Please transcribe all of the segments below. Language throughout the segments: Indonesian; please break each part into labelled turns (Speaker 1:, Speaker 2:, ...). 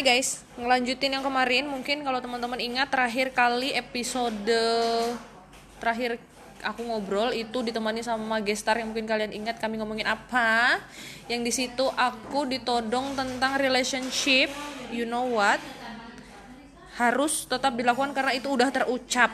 Speaker 1: Hai guys, ngelanjutin yang kemarin mungkin kalau teman-teman ingat terakhir kali episode terakhir aku ngobrol itu ditemani sama gestar yang mungkin kalian ingat kami ngomongin apa. Yang di situ aku ditodong tentang relationship you know what? Harus tetap dilakukan karena itu udah terucap.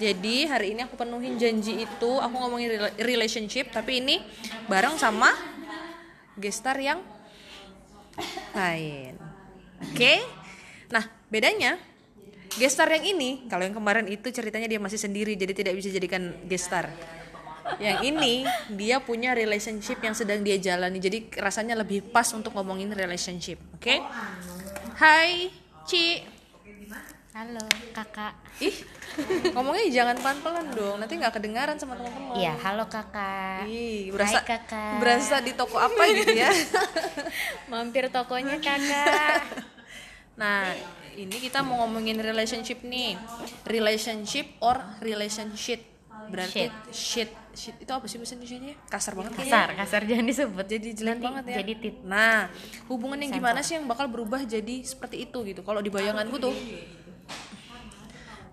Speaker 1: Jadi hari ini aku penuhin janji itu aku ngomongin rela- relationship tapi ini bareng sama gestar yang lain oke. Nah bedanya gestar yang ini kalau yang kemarin itu ceritanya dia masih sendiri jadi tidak bisa jadikan gestar. Yang ini dia punya relationship yang sedang dia jalani jadi rasanya lebih pas untuk ngomongin relationship. Oke. Hai Ci
Speaker 2: Halo kakak
Speaker 1: ih ngomongnya jangan pelan-pelan dong nanti nggak kedengaran sama teman-teman
Speaker 2: Iya halo kakak
Speaker 1: Ih, berasa
Speaker 2: Hai, kakak.
Speaker 1: berasa di toko apa gitu ya
Speaker 2: Mampir tokonya kakak
Speaker 1: Nah, ini kita mau ngomongin relationship nih. Relationship or relationship. Berarti shit. Shit, itu apa sih bahasa Indonesia? Kasar banget kayaknya.
Speaker 2: Kasar kasar jangan disebut
Speaker 1: Jadi jelek
Speaker 2: Nanti
Speaker 1: banget ya.
Speaker 2: Jadi tit
Speaker 1: Nah, hubungan yang gimana sih yang bakal berubah jadi seperti itu gitu. Kalau di bayanganku tuh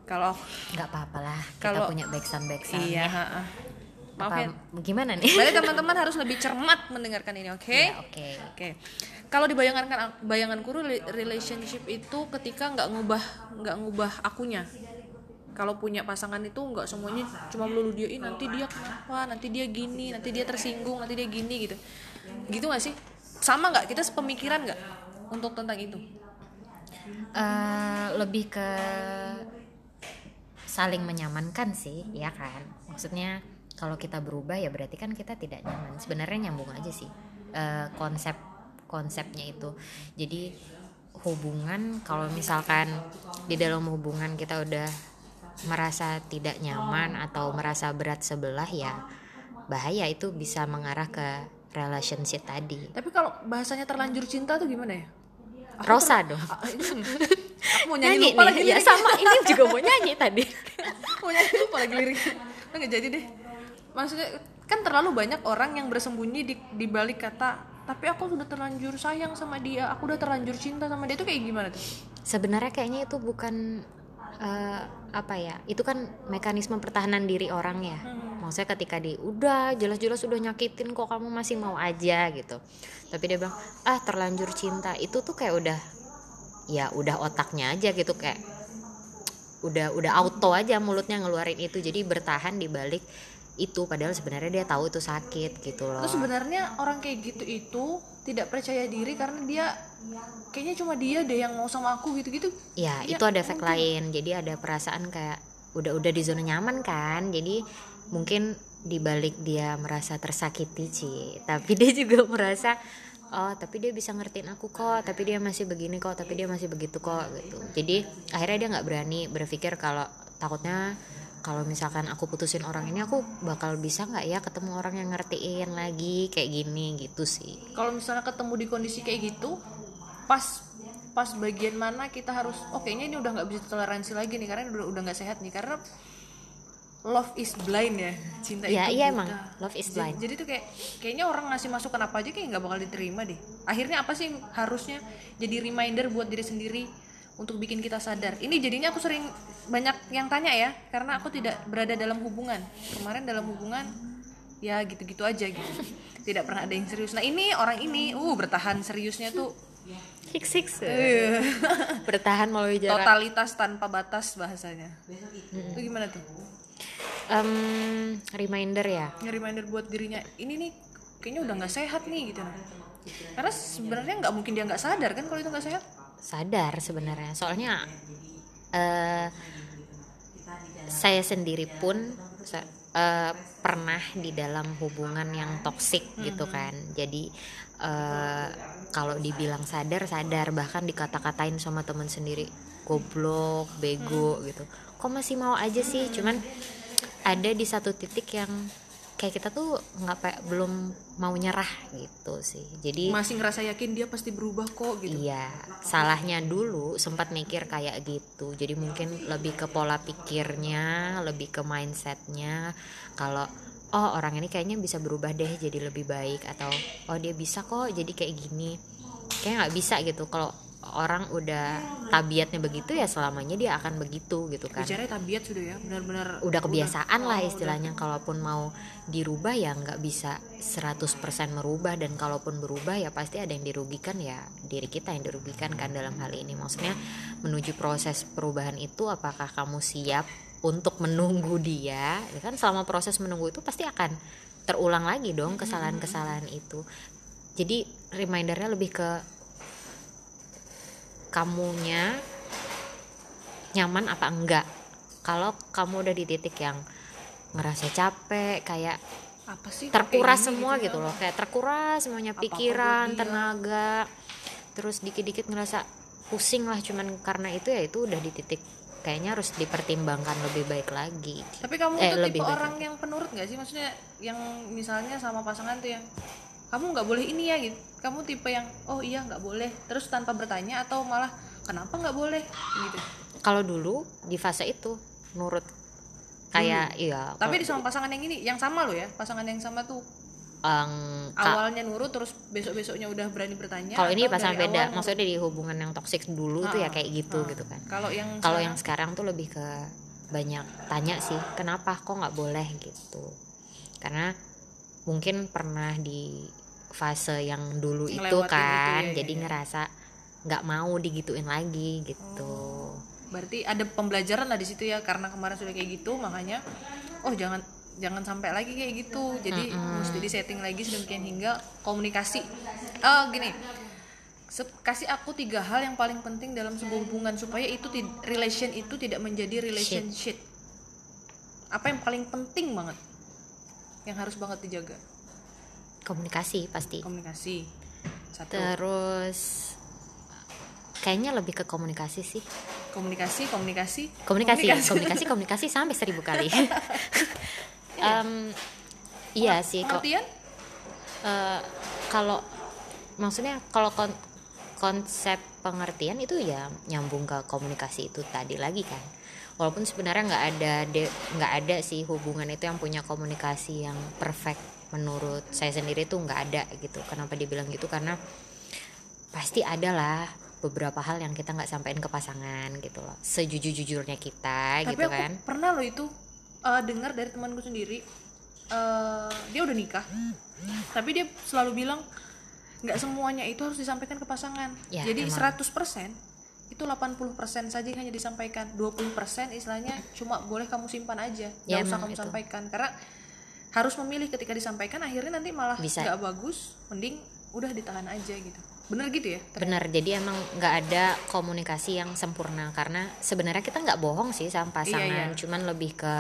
Speaker 1: kalau
Speaker 2: nggak apa-apa lah Kita
Speaker 1: Kalau-
Speaker 2: punya backsound backsound
Speaker 1: iya, ha-ha. maaf ya.
Speaker 2: Gimana nih?
Speaker 1: Berarti teman-teman harus lebih cermat mendengarkan ini, oke?
Speaker 2: Ya, Oke
Speaker 1: Oke, kalau dibayangkan bayanganku rela- relationship itu ketika nggak ngubah nggak ngubah akunya. Kalau punya pasangan itu nggak semuanya cuma melulu dia, "Ih, nanti dia kenapa, nanti dia gini, nanti dia tersinggung, nanti dia gini gitu. Gitu nggak sih? Sama nggak kita sepemikiran nggak untuk tentang itu?
Speaker 2: Eh, Lebih ke saling menyamankan sih ya kan? Maksudnya kalau kita berubah ya berarti kan kita tidak nyaman. Sebenarnya nyambung aja sih eh, konsep konsepnya itu. Jadi hubungan kalau misalkan di dalam hubungan kita udah merasa tidak nyaman atau merasa berat sebelah ya bahaya itu bisa mengarah ke relationship tadi.
Speaker 1: Tapi kalau bahasanya terlanjur cinta tuh gimana ya?
Speaker 2: Rosa dong.
Speaker 1: Ah, Aku mau nyanyi, lupa lagi
Speaker 2: nih. ya
Speaker 1: liriknya.
Speaker 2: sama. Ini juga mau nyanyi tadi
Speaker 1: mau nyanyi lupa lagi liriknya. Nggak jadi deh. Maksudnya kan terlalu banyak orang yang bersembunyi di, di balik kata tapi aku sudah terlanjur sayang sama dia aku udah terlanjur cinta sama dia. Itu kayak gimana tuh?
Speaker 2: Sebenarnya kayaknya itu bukan eh, apa ya itu kan mekanisme pertahanan diri orang ya. Maksudnya ketika di udah jelas-jelas udah nyakitin kok kamu masih mau aja gitu. Tapi dia bilang ah terlanjur cinta. Itu tuh kayak udah ya udah otaknya aja gitu kayak udah udah auto aja mulutnya ngeluarin itu. Jadi bertahan di balik itu. Padahal sebenarnya dia tahu itu sakit gitu loh.
Speaker 1: Terus sebenarnya orang kayak gitu itu tidak percaya diri karena dia kayaknya cuma dia deh yang mau sama aku gitu-gitu.
Speaker 2: Ya,
Speaker 1: Iya,
Speaker 2: itu ada efek lain. Jadi ada perasaan kayak udah udah di zona nyaman kan. Jadi mungkin dibalik dia merasa tersakiti sih, tapi dia juga merasa oh tapi dia bisa ngertiin aku kok, tapi dia masih begini kok, tapi dia masih begitu kok gitu. Jadi akhirnya dia nggak berani berpikir kalau takutnya kalau misalkan aku putusin orang ini aku bakal bisa nggak ya ketemu orang yang ngertiin lagi kayak gini gitu sih.
Speaker 1: kalau misalnya ketemu di kondisi kayak gitu pas pas bagian mana kita harus oh ini udah nggak bisa toleransi lagi nih karena udah nggak sehat nih karena love is blind ya? Cinta
Speaker 2: Ya,
Speaker 1: itu
Speaker 2: iya
Speaker 1: buta.
Speaker 2: emang, love is
Speaker 1: Jadi-
Speaker 2: blind.
Speaker 1: jadi, tuh kayak kayaknya orang ngasih masukan apa aja kayak nggak bakal diterima deh. Akhirnya apa sih harusnya jadi reminder buat diri sendiri untuk bikin kita sadar? Ini jadinya aku sering banyak yang tanya ya karena aku tidak berada dalam hubungan. Kemarin dalam hubungan ya gitu-gitu aja gitu. Tidak pernah ada yang serius. Nah ini orang ini uh bertahan seriusnya tuh.
Speaker 2: Hicks hicks. Bertahan melalui jarak.
Speaker 1: totalitas tanpa batas bahasanya. Itu gimana tuh
Speaker 2: Em, reminder ya.
Speaker 1: Reminder buat dirinya ini nih kayaknya udah nggak sehat nih gitu. Karena sebenarnya nggak mungkin dia nggak sadar kan kalau itu nggak sehat?
Speaker 2: Sadar sebenarnya. Soalnya eh saya sendiri pun eh, pernah di dalam hubungan yang toksik gitu kan. Jadi eh, kalau dibilang sadar sadar. Bahkan dikata-katain sama teman sendiri goblok bego gitu. Kok masih mau aja sih? Cuman ada di satu titik yang kayak kita tuh nggak belum mau nyerah gitu sih jadi
Speaker 1: masih ngerasa yakin dia pasti berubah kok gitu
Speaker 2: Iya, salahnya dulu sempat mikir kayak gitu. Jadi mungkin lebih ke pola pikirnya, lebih ke mindsetnya. Kalau oh orang ini kayaknya bisa berubah deh jadi lebih baik atau oh dia bisa kok jadi kayak gini. Kayak nggak bisa gitu. Kalau orang udah tabiatnya begitu ya selamanya dia akan begitu gitu kan.
Speaker 1: Bicara tabiat sudah ya benar-benar
Speaker 2: udah kebiasaan lah
Speaker 1: oh,
Speaker 2: istilahnya kalaupun mau dirubah ya nggak bisa 100% merubah dan kalaupun berubah ya pasti ada yang dirugikan ya diri kita yang dirugikan kan dalam hal ini. Maksudnya menuju proses perubahan itu apakah kamu siap untuk menunggu dia? Ya kan selama proses menunggu itu pasti akan terulang lagi dong kesalahan-kesalahan itu. Jadi remindernya lebih ke kamunya nyaman apa enggak? Kalau kamu udah di titik yang ngerasa capek kayak
Speaker 1: apa sih
Speaker 2: terkuras semua
Speaker 1: ya?
Speaker 2: gitu loh. Kayak terkuras semuanya
Speaker 1: Apa-apa
Speaker 2: pikiran
Speaker 1: dia.
Speaker 2: tenaga terus dikit-dikit ngerasa pusing lah. Cuman karena itu ya itu udah di titik kayaknya harus dipertimbangkan lebih baik lagi.
Speaker 1: Tapi kamu
Speaker 2: Eh,
Speaker 1: tuh
Speaker 2: lebih
Speaker 1: tipe orang yang penurut gak sih? Maksudnya yang misalnya sama pasangan tuh yang kamu nggak boleh ini ya gitu. Kamu tipe yang oh iya nggak boleh. Terus tanpa bertanya atau malah kenapa nggak boleh? Gitu.
Speaker 2: Kalau dulu di fase itu nurut. Kayak iya
Speaker 1: tapi di sama pasangan yang ini yang sama loh ya pasangan yang sama tuh.
Speaker 2: Ka-
Speaker 1: awalnya nurut terus besok besoknya udah berani bertanya
Speaker 2: kalau ini pasangan beda
Speaker 1: awal
Speaker 2: maksudnya di hubungan yang toksik dulu tuh ya
Speaker 1: Ah,
Speaker 2: kayak gitu
Speaker 1: ah.
Speaker 2: gitu kan.
Speaker 1: Kalau yang
Speaker 2: kalau
Speaker 1: sekarang-
Speaker 2: yang sekarang tuh lebih ke banyak tanya sih kenapa kok nggak boleh gitu. Karena mungkin pernah di fase yang dulu itu
Speaker 1: Ngelewatin itu,
Speaker 2: kan
Speaker 1: ya, ya,
Speaker 2: jadi
Speaker 1: ya.
Speaker 2: ngerasa nggak mau digituin lagi gitu.
Speaker 1: Berarti ada pembelajaran lah di situ ya karena kemarin sudah kayak gitu makanya oh jangan jangan sampai lagi kayak gitu. Jadi mesti di setting lagi sedemikian hingga komunikasi. Oh gini kasih aku tiga hal yang paling penting dalam sebuah hubungan supaya itu ti- relation itu tidak menjadi relationship. Apa yang paling penting banget yang harus banget dijaga.
Speaker 2: Komunikasi pasti.
Speaker 1: Komunikasi. Satu.
Speaker 2: Terus kayaknya lebih ke komunikasi sih.
Speaker 1: Komunikasi komunikasi.
Speaker 2: Komunikasi komunikasi. komunikasi, sampai seribu kali. Em, iya sih kok.
Speaker 1: pengertian?
Speaker 2: Eh, kalau maksudnya kalau kon- konsep pengertian itu ya nyambung ke komunikasi itu tadi lagi kan walaupun sebenarnya nggak ada nggak ada sih hubungan itu yang punya komunikasi yang perfect menurut saya sendiri tuh nggak ada gitu. Kenapa dibilang gitu? Karena pasti ada lah beberapa hal yang kita nggak sampaikan ke pasangan gitu loh. Sejujur-jujurnya kita
Speaker 1: tapi
Speaker 2: gitu
Speaker 1: aku
Speaker 2: kan.
Speaker 1: pernah loh itu eh, dengar dari temanku sendiri eh, dia udah nikah. Tapi dia selalu bilang nggak semuanya itu harus disampaikan ke pasangan.
Speaker 2: Ya,
Speaker 1: jadi
Speaker 2: emang.
Speaker 1: 100% itu 80% saja yang hanya disampaikan 20% istilahnya cuma boleh kamu simpan aja nggak
Speaker 2: Ya,
Speaker 1: usah kamu
Speaker 2: itu.
Speaker 1: sampaikan karena harus memilih ketika disampaikan akhirnya nanti malah
Speaker 2: Bisa.
Speaker 1: nggak bagus mending udah ditahan aja gitu bener gitu ya
Speaker 2: Benar, jadi emang nggak ada komunikasi yang sempurna karena sebenarnya kita nggak bohong sih sama pasangan,
Speaker 1: iya.
Speaker 2: cuman lebih ke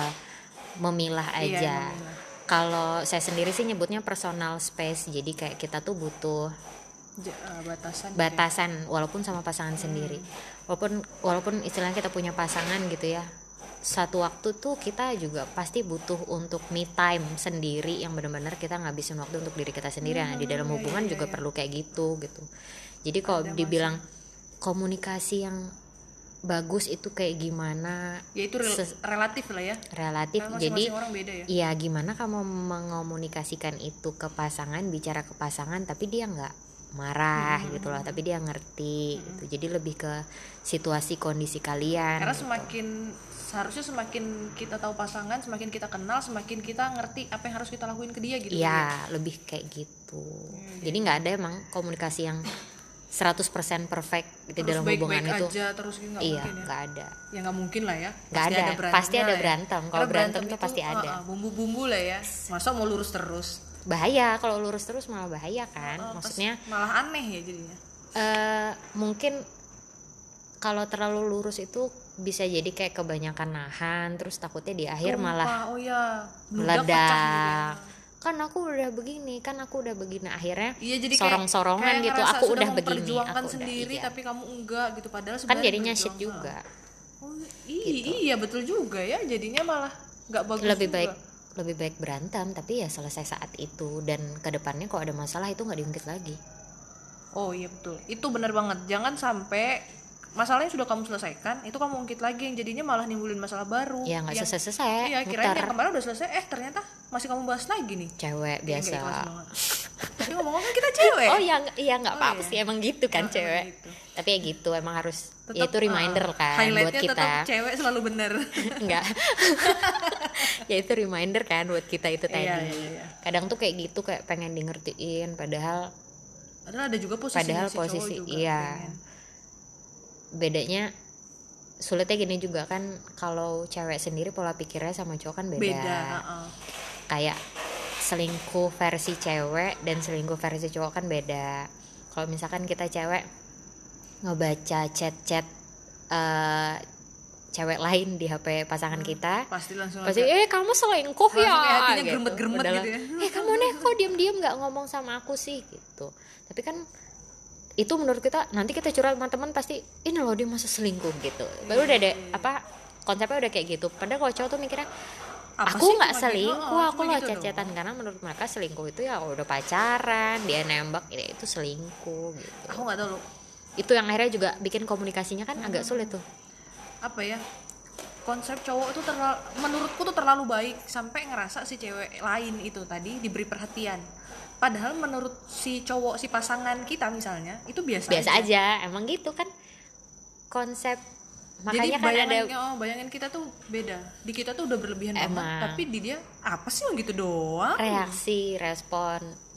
Speaker 2: memilah
Speaker 1: Iya,
Speaker 2: aja.
Speaker 1: memilah.
Speaker 2: Kalau saya sendiri sih nyebutnya personal space, jadi kayak kita tuh butuh
Speaker 1: Eh, batasan gitu ya.
Speaker 2: batasan walaupun sama pasangan sendiri. Walaupun walaupun istilahnya kita punya pasangan gitu ya. Satu waktu tuh kita juga pasti butuh untuk me time sendiri yang benar-benar kita ngabisin waktu untuk diri kita sendiri. Nah, di dalam hubungan juga perlu kayak gitu gitu. Jadi kalau dibilang komunikasi yang bagus itu kayak gimana
Speaker 1: ya itu rel- relatif lah ya
Speaker 2: relatif.
Speaker 1: Karena
Speaker 2: Jadi
Speaker 1: masing-masing orang beda ya
Speaker 2: Iya, gimana kamu mengomunikasikan itu ke pasangan, bicara ke pasangan, tapi dia nggak marah gitu loh, tapi dia ngerti gitu. Jadi lebih ke situasi kondisi kalian.
Speaker 1: karena semakin seharusnya semakin kita tahu pasangan semakin kita kenal semakin kita ngerti apa yang harus kita lakuin ke dia gitu
Speaker 2: Iya, lebih kayak gitu. Jadi nggak ada emang komunikasi yang 100% perfect di
Speaker 1: terus
Speaker 2: dalam hubungan
Speaker 1: baik-baik
Speaker 2: itu.
Speaker 1: aja terus gitu nggak
Speaker 2: Iya,
Speaker 1: ya
Speaker 2: nggak ada.
Speaker 1: ya nggak mungkin lah ya
Speaker 2: Nggak ada, pasti ada
Speaker 1: ya.
Speaker 2: berantem. Kalau berantem tuh
Speaker 1: itu,
Speaker 2: pasti ada.
Speaker 1: bumbu-bumbu lah ya masa mau lurus terus
Speaker 2: Bahaya. Kalau lurus terus malah bahaya kan.
Speaker 1: Pas
Speaker 2: Maksudnya
Speaker 1: malah aneh ya jadinya.
Speaker 2: eh mungkin kalau terlalu lurus itu bisa jadi kayak kebanyakan nahan terus takutnya di akhir malah
Speaker 1: oh ya meledak pecah gitu ya.
Speaker 2: meledak kan aku udah begini kan aku udah begini. Akhirnya
Speaker 1: Iya jadi
Speaker 2: sorong-sorongan gitu. aku udah begini aku udah
Speaker 1: sendiri
Speaker 2: iya.
Speaker 1: tapi kamu enggak gitu. Padahal
Speaker 2: kan jadinya shit juga.
Speaker 1: Oh, i- iya betul juga ya. Jadinya malah nggak bagus
Speaker 2: lebih
Speaker 1: juga.
Speaker 2: baik lebih baik berantem tapi ya selesai saat itu dan ke depannya kalau ada masalah itu nggak diungkit lagi
Speaker 1: Oh iya betul, itu benar banget. Jangan sampai masalahnya sudah kamu selesaikan, itu kamu ungkit lagi yang jadinya malah nimbulin masalah baru.
Speaker 2: ya nggak selesai selesai
Speaker 1: Iya, kirain
Speaker 2: muter
Speaker 1: yang kemarin udah selesai, eh ternyata masih kamu bahas lagi nih.
Speaker 2: cewek
Speaker 1: Iya,
Speaker 2: biasa.
Speaker 1: Tapi ngomong-ngomong kan kita cewek
Speaker 2: oh ya iya nggak
Speaker 1: Oh,
Speaker 2: apa-apa
Speaker 1: iya.
Speaker 2: sih emang gitu kan
Speaker 1: Oh,
Speaker 2: cewek
Speaker 1: gitu.
Speaker 2: tapi ya gitu emang harus
Speaker 1: Tetep,
Speaker 2: ya itu reminder
Speaker 1: uh,
Speaker 2: kan buat kita
Speaker 1: tetap cewek selalu bener
Speaker 2: enggak ya itu reminder kan buat kita itu tadi
Speaker 1: Iya, iya, iya.
Speaker 2: kadang tuh kayak gitu kayak pengen di ngertiin padahal
Speaker 1: padahal ada juga posisi
Speaker 2: Padahal
Speaker 1: si
Speaker 2: posisi,
Speaker 1: juga
Speaker 2: iya.
Speaker 1: pengen.
Speaker 2: bedanya sulitnya gini juga kan kalau cewek sendiri pola pikirnya sama cowok kan beda,
Speaker 1: beda uh-uh.
Speaker 2: kayak selingkuh versi cewek dan selingkuh versi cowok kan beda. Kalau misalkan kita cewek ngebaca chat-chat eh, cewek lain di HP pasangan kita
Speaker 1: pasti langsung
Speaker 2: pasti eh kamu selingkuh ya
Speaker 1: hatinya geremet-geremet
Speaker 2: Padahal,
Speaker 1: gitu ya.
Speaker 2: eh kamu nih kok diam-diam nggak ngomong sama aku sih? Gitu. Tapi kan itu menurut kita nanti kita curhat sama teman pasti ini loh dia masa selingkuh gitu. Baru udah ada apa konsepnya udah kayak gitu. Padahal kalau cowok tuh mikirnya
Speaker 1: Apa
Speaker 2: aku nggak
Speaker 1: cuma gitu?
Speaker 2: selingkuh
Speaker 1: Oh,
Speaker 2: aku loh
Speaker 1: gitu
Speaker 2: cecetan karena menurut mereka selingkuh itu ya udah pacaran dia nembak ya itu selingkuh gitu.
Speaker 1: Aku nggak tahu loh.
Speaker 2: Itu yang akhirnya juga bikin komunikasinya kan agak sulit tuh.
Speaker 1: Apa ya? Konsep cowok tuh terlalu menurutku tuh terlalu baik sampai ngerasa si cewek lain itu tadi diberi perhatian. Padahal menurut si cowok si pasangan kita misalnya itu biasa,
Speaker 2: biasa aja emang gitu kan. Konsep
Speaker 1: jadi
Speaker 2: makanya kan ada
Speaker 1: bayangan, oh, bayangan kita tuh beda. Di kita tuh udah berlebihan
Speaker 2: Emang.
Speaker 1: banget tapi di dia apa sih yang gitu doang?
Speaker 2: Reaksi respon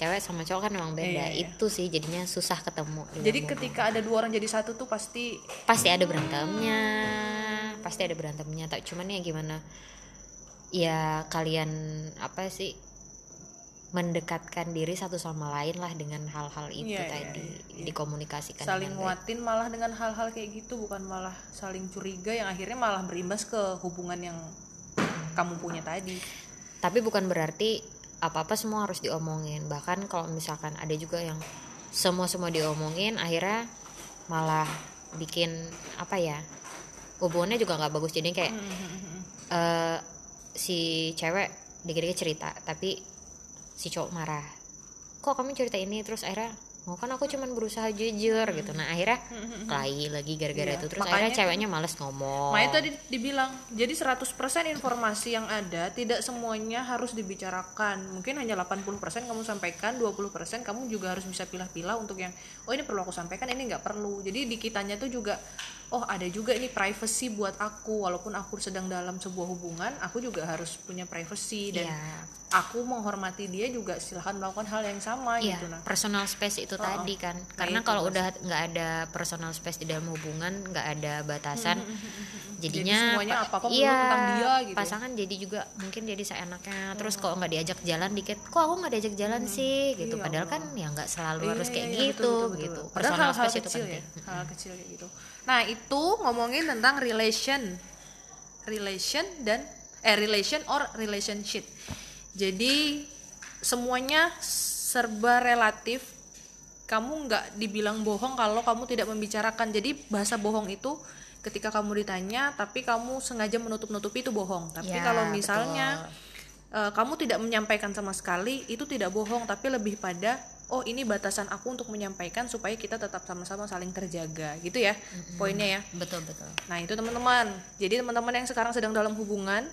Speaker 2: cewek sama cowok kan emang beda.
Speaker 1: Iya, iya.
Speaker 2: itu sih jadinya susah ketemu di
Speaker 1: jadi ketika ada dua orang jadi satu tuh pasti
Speaker 2: pasti ada berantemnya. Pasti ada berantemnya. Tak cuman ya gimana? Ya kalian apa sih mendekatkan diri satu sama lain lah dengan hal-hal itu
Speaker 1: Iya, iya,
Speaker 2: tadi dikomunikasikan
Speaker 1: saling
Speaker 2: dengan baik.
Speaker 1: nguatin malah dengan hal-hal kayak gitu bukan malah saling curiga yang akhirnya malah berimbas ke hubungan yang kamu punya tadi.
Speaker 2: Tapi bukan berarti apa-apa semua harus diomongin. Bahkan kalau misalkan ada juga yang semua semua diomongin akhirnya malah bikin apa ya hubungannya juga nggak bagus. Jadi kayak eh, si cewek dikit-dikit cerita tapi si cowok marah. Kok kamu cerita ini? Terus akhirnya mau kan aku cuman berusaha jujur gitu. Nah akhirnya kelahi lagi gara-gara
Speaker 1: Iya,
Speaker 2: itu. Terus
Speaker 1: makanya
Speaker 2: akhirnya ceweknya males ngomong.
Speaker 1: Makanya tadi dibilang, jadi 100% informasi yang ada tidak semuanya harus dibicarakan. Mungkin hanya 80% kamu sampaikan, 20% kamu juga harus bisa pilah-pilah untuk yang oh ini perlu aku sampaikan, ini nggak perlu. Jadi di kitanya tuh juga oh ada juga ini privacy buat aku walaupun aku sedang dalam sebuah hubungan, aku juga harus punya privacy dan
Speaker 2: Iya.
Speaker 1: aku menghormati dia juga silahkan melakukan hal yang sama
Speaker 2: Iya,
Speaker 1: gitu nah.
Speaker 2: personal space itu
Speaker 1: Oh,
Speaker 2: tadi kan.
Speaker 1: Nah,
Speaker 2: Karena kalau udah nggak ada personal space di dalam hubungan, nggak ada batasan,
Speaker 1: Jadi
Speaker 2: jadinya
Speaker 1: semuanya
Speaker 2: pa-
Speaker 1: apa-apa melulu
Speaker 2: iya,
Speaker 1: tentang dia gitu ya.
Speaker 2: Pasangan jadi juga mungkin jadi seenaknya. Terus kalau nggak diajak jalan dikit, kok aku nggak diajak jalan sih gitu.
Speaker 1: Iya,
Speaker 2: Padahal
Speaker 1: Allah.
Speaker 2: kan ya nggak selalu
Speaker 1: Iya,
Speaker 2: harus
Speaker 1: iya,
Speaker 2: kayak
Speaker 1: iya,
Speaker 2: gitu
Speaker 1: betul, betul,
Speaker 2: gitu.
Speaker 1: betul.
Speaker 2: Personal space itu
Speaker 1: kecil
Speaker 2: penting.
Speaker 1: ya, hal kecil kayak gitu. Nah itu ngomongin tentang relation, relation dan eh relation or relationship. Jadi semuanya serba relatif. Kamu nggak dibilang bohong kalau kamu tidak membicarakan. Jadi bahasa bohong itu ketika kamu ditanya tapi kamu sengaja menutup-nutupi itu bohong. Tapi
Speaker 2: Ya,
Speaker 1: kalau misalnya eh, kamu tidak menyampaikan sama sekali itu tidak bohong tapi lebih pada oh ini batasan aku untuk menyampaikan supaya kita tetap sama-sama saling terjaga. Gitu ya poinnya ya.
Speaker 2: Betul betul.
Speaker 1: nah itu teman-teman. Jadi teman-teman yang sekarang sedang dalam hubungan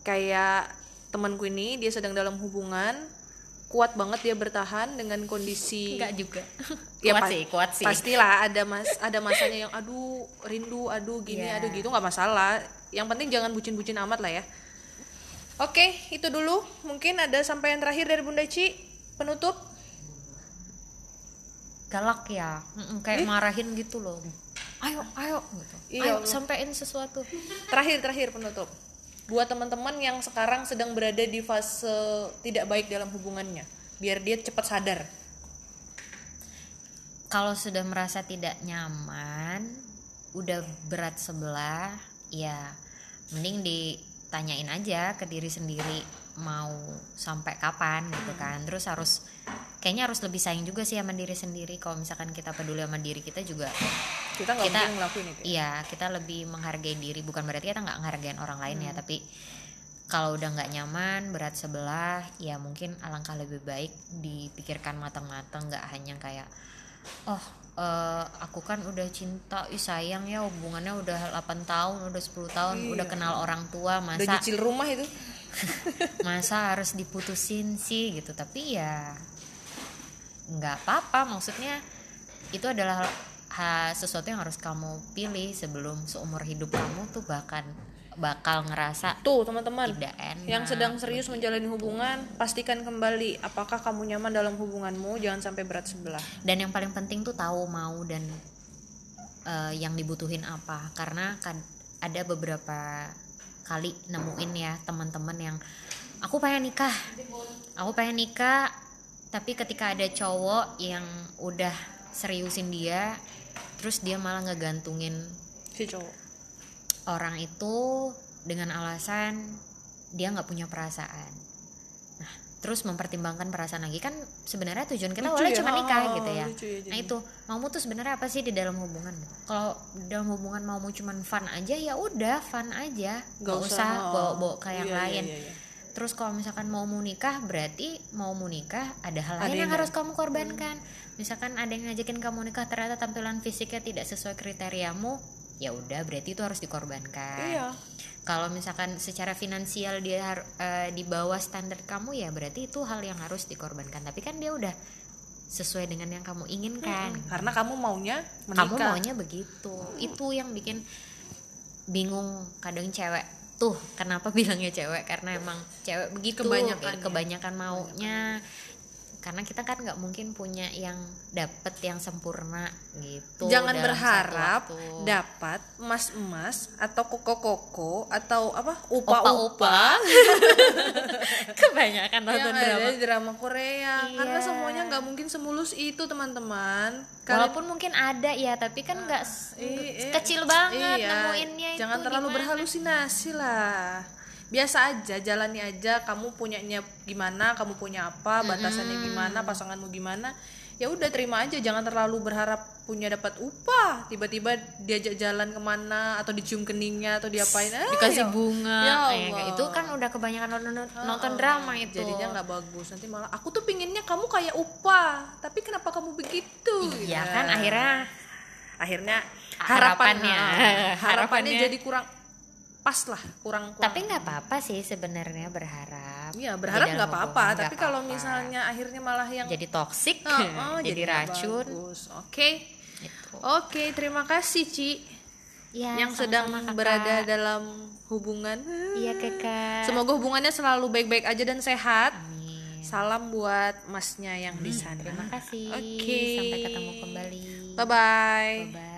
Speaker 1: kayak temanku ini dia sedang dalam hubungan kuat banget dia bertahan dengan kondisi
Speaker 2: Enggak juga.
Speaker 1: Ya,
Speaker 2: kuat sih, kuat sih.
Speaker 1: pastilah ada mas ada masanya yang aduh rindu aduh gini
Speaker 2: Iya.
Speaker 1: aduh gitu nggak masalah. Yang penting jangan bucin-bucin amat lah ya. Oke itu dulu. Mungkin ada sampaian terakhir dari Bunda Ci. Penutup
Speaker 2: Galak ya. Mm-mm, kayak marahin gitu loh. Ayo, ayo gitu.
Speaker 1: Iya,
Speaker 2: ayo
Speaker 1: Allah.
Speaker 2: sampein sesuatu.
Speaker 1: terakhir terakhir penutup buat teman-teman yang sekarang sedang berada di fase tidak baik dalam hubungannya biar dia cepat sadar
Speaker 2: kalau sudah merasa tidak nyaman udah berat sebelah ya mending ditanyain aja ke diri sendiri mau sampai kapan gitu kan terus harus kayaknya harus lebih sayang juga sih sama diri sendiri. Kalau misalkan kita peduli sama diri kita juga
Speaker 1: kita nggak
Speaker 2: Kita-
Speaker 1: ngelakuin itu ya.
Speaker 2: iya kita lebih menghargai diri. Bukan berarti kita nggak menghargai orang lain ya tapi kalau udah nggak nyaman berat sebelah ya mungkin alangkah lebih baik dipikirkan matang-matang. Nggak hanya kayak oh eh, aku kan udah cinta ih sayang ya hubungannya udah 8 tahun udah 10 tahun udah kenal orang tua
Speaker 1: udah
Speaker 2: masa
Speaker 1: nyicil rumah itu
Speaker 2: masa harus diputusin sih gitu. Tapi ya nggak apa-apa. Maksudnya itu adalah ha- sesuatu yang harus kamu pilih sebelum seumur hidup kamu tuh bahkan bakal ngerasa
Speaker 1: tuh teman-teman yang sedang serius menjalani hubungan pastikan kembali apakah kamu nyaman dalam hubunganmu jangan sampai berat sebelah.
Speaker 2: Dan yang paling penting tuh tahu mau dan eh, yang dibutuhin apa. Karena kan ada beberapa kali nemuin ya teman-teman yang aku pengen nikah aku pengen nikah tapi ketika ada cowok yang udah seriusin dia terus dia malah ngegantungin
Speaker 1: si cowok
Speaker 2: orang itu dengan alasan dia nggak punya perasaan. Nah, terus mempertimbangkan perasaan lagi kan sebenarnya tujuan kita awalnya
Speaker 1: ya,
Speaker 2: cuma nikah
Speaker 1: oh,
Speaker 2: gitu ya.
Speaker 1: lucu ya
Speaker 2: Nah itu maumu tuh sebenarnya apa sih di dalam hubungan? Kalau dalam hubungan maumu cuma fun aja ya udah fun aja, nggak usah bawa-bawa ke yang
Speaker 1: Iya, iya,
Speaker 2: lain.
Speaker 1: iya, iya.
Speaker 2: Terus kalau misalkan mau mau nikah berarti mau mau nikah ada hal
Speaker 1: Ada
Speaker 2: lain yang
Speaker 1: yang
Speaker 2: harus kamu korbankan. Misalkan ada yang ngajakin kamu nikah ternyata tampilan fisiknya tidak sesuai kriteriamu, ya udah berarti itu harus dikorbankan
Speaker 1: iya
Speaker 2: kalau misalkan secara finansial dia eh, di bawah standar kamu ya berarti itu hal yang harus dikorbankan. Tapi kan dia udah sesuai dengan yang kamu inginkan.
Speaker 1: Karena kamu maunya
Speaker 2: kamu
Speaker 1: menikah
Speaker 2: maunya begitu. Itu yang bikin bingung kadang cewek. Tuh kenapa bilangnya cewek? Karena emang cewek begitu.
Speaker 1: Kebanyakan ya.
Speaker 2: kebanyakan maunya karena kita kan nggak mungkin punya yang dapet yang sempurna gitu
Speaker 1: jangan berharap dapat emas-emas atau koko-koko atau apa
Speaker 2: Opa-opa.
Speaker 1: upa-upa
Speaker 2: kebanyakan nonton
Speaker 1: yang
Speaker 2: drama
Speaker 1: drama Korea karena
Speaker 2: Iya.
Speaker 1: semuanya nggak mungkin semulus itu teman-teman
Speaker 2: Walaupun mungkin ada ya, tapi kan nggak
Speaker 1: Iya,
Speaker 2: kecil banget
Speaker 1: iya.
Speaker 2: nemuinnya itu.
Speaker 1: jangan terlalu
Speaker 2: gimana.
Speaker 1: berhalusinasi lah biasa aja jalani aja kamu punyanya gimana kamu punya apa batasannya gimana pasanganmu gimana ya udah terima aja jangan terlalu berharap punya dapat upah tiba-tiba diajak jalan ke mana atau dicium keningnya atau diapain ah,
Speaker 2: Dikasih
Speaker 1: ya-
Speaker 2: bunga,
Speaker 1: ya
Speaker 2: kayak itu kan udah kebanyakan nonton, nonton drama itu.
Speaker 1: jadinya nggak bagus nanti malah aku tuh pinginnya kamu kayak upah tapi kenapa kamu begitu
Speaker 2: Iya
Speaker 1: Gitu.
Speaker 2: kan akhirnya
Speaker 1: akhirnya
Speaker 2: Harapannya.
Speaker 1: harapan, ah, harapannya
Speaker 2: Harapannya.
Speaker 1: jadi kurang pas lah kurang kurang
Speaker 2: tapi nggak apa-apa sih sebenarnya berharap.
Speaker 1: Iya
Speaker 2: di
Speaker 1: berharap nggak apa-apa, tapi
Speaker 2: nggak
Speaker 1: kalau
Speaker 2: apa-apa.
Speaker 1: misalnya akhirnya malah yang
Speaker 2: jadi toksik,
Speaker 1: Oh, oh,
Speaker 2: jadi,
Speaker 1: nggak
Speaker 2: racun.
Speaker 1: Oke,
Speaker 2: Gitu.
Speaker 1: oke, terima kasih Ci
Speaker 2: Ya,
Speaker 1: yang sedang
Speaker 2: Kakak.
Speaker 1: berada dalam hubungan.
Speaker 2: Iya kakak.
Speaker 1: Semoga hubungannya selalu baik-baik aja dan sehat.
Speaker 2: Amin.
Speaker 1: Salam buat masnya yang di sana.
Speaker 2: Terima kasih.
Speaker 1: Oke.
Speaker 2: Sampai ketemu kembali.
Speaker 1: Bye bye.
Speaker 2: Bye.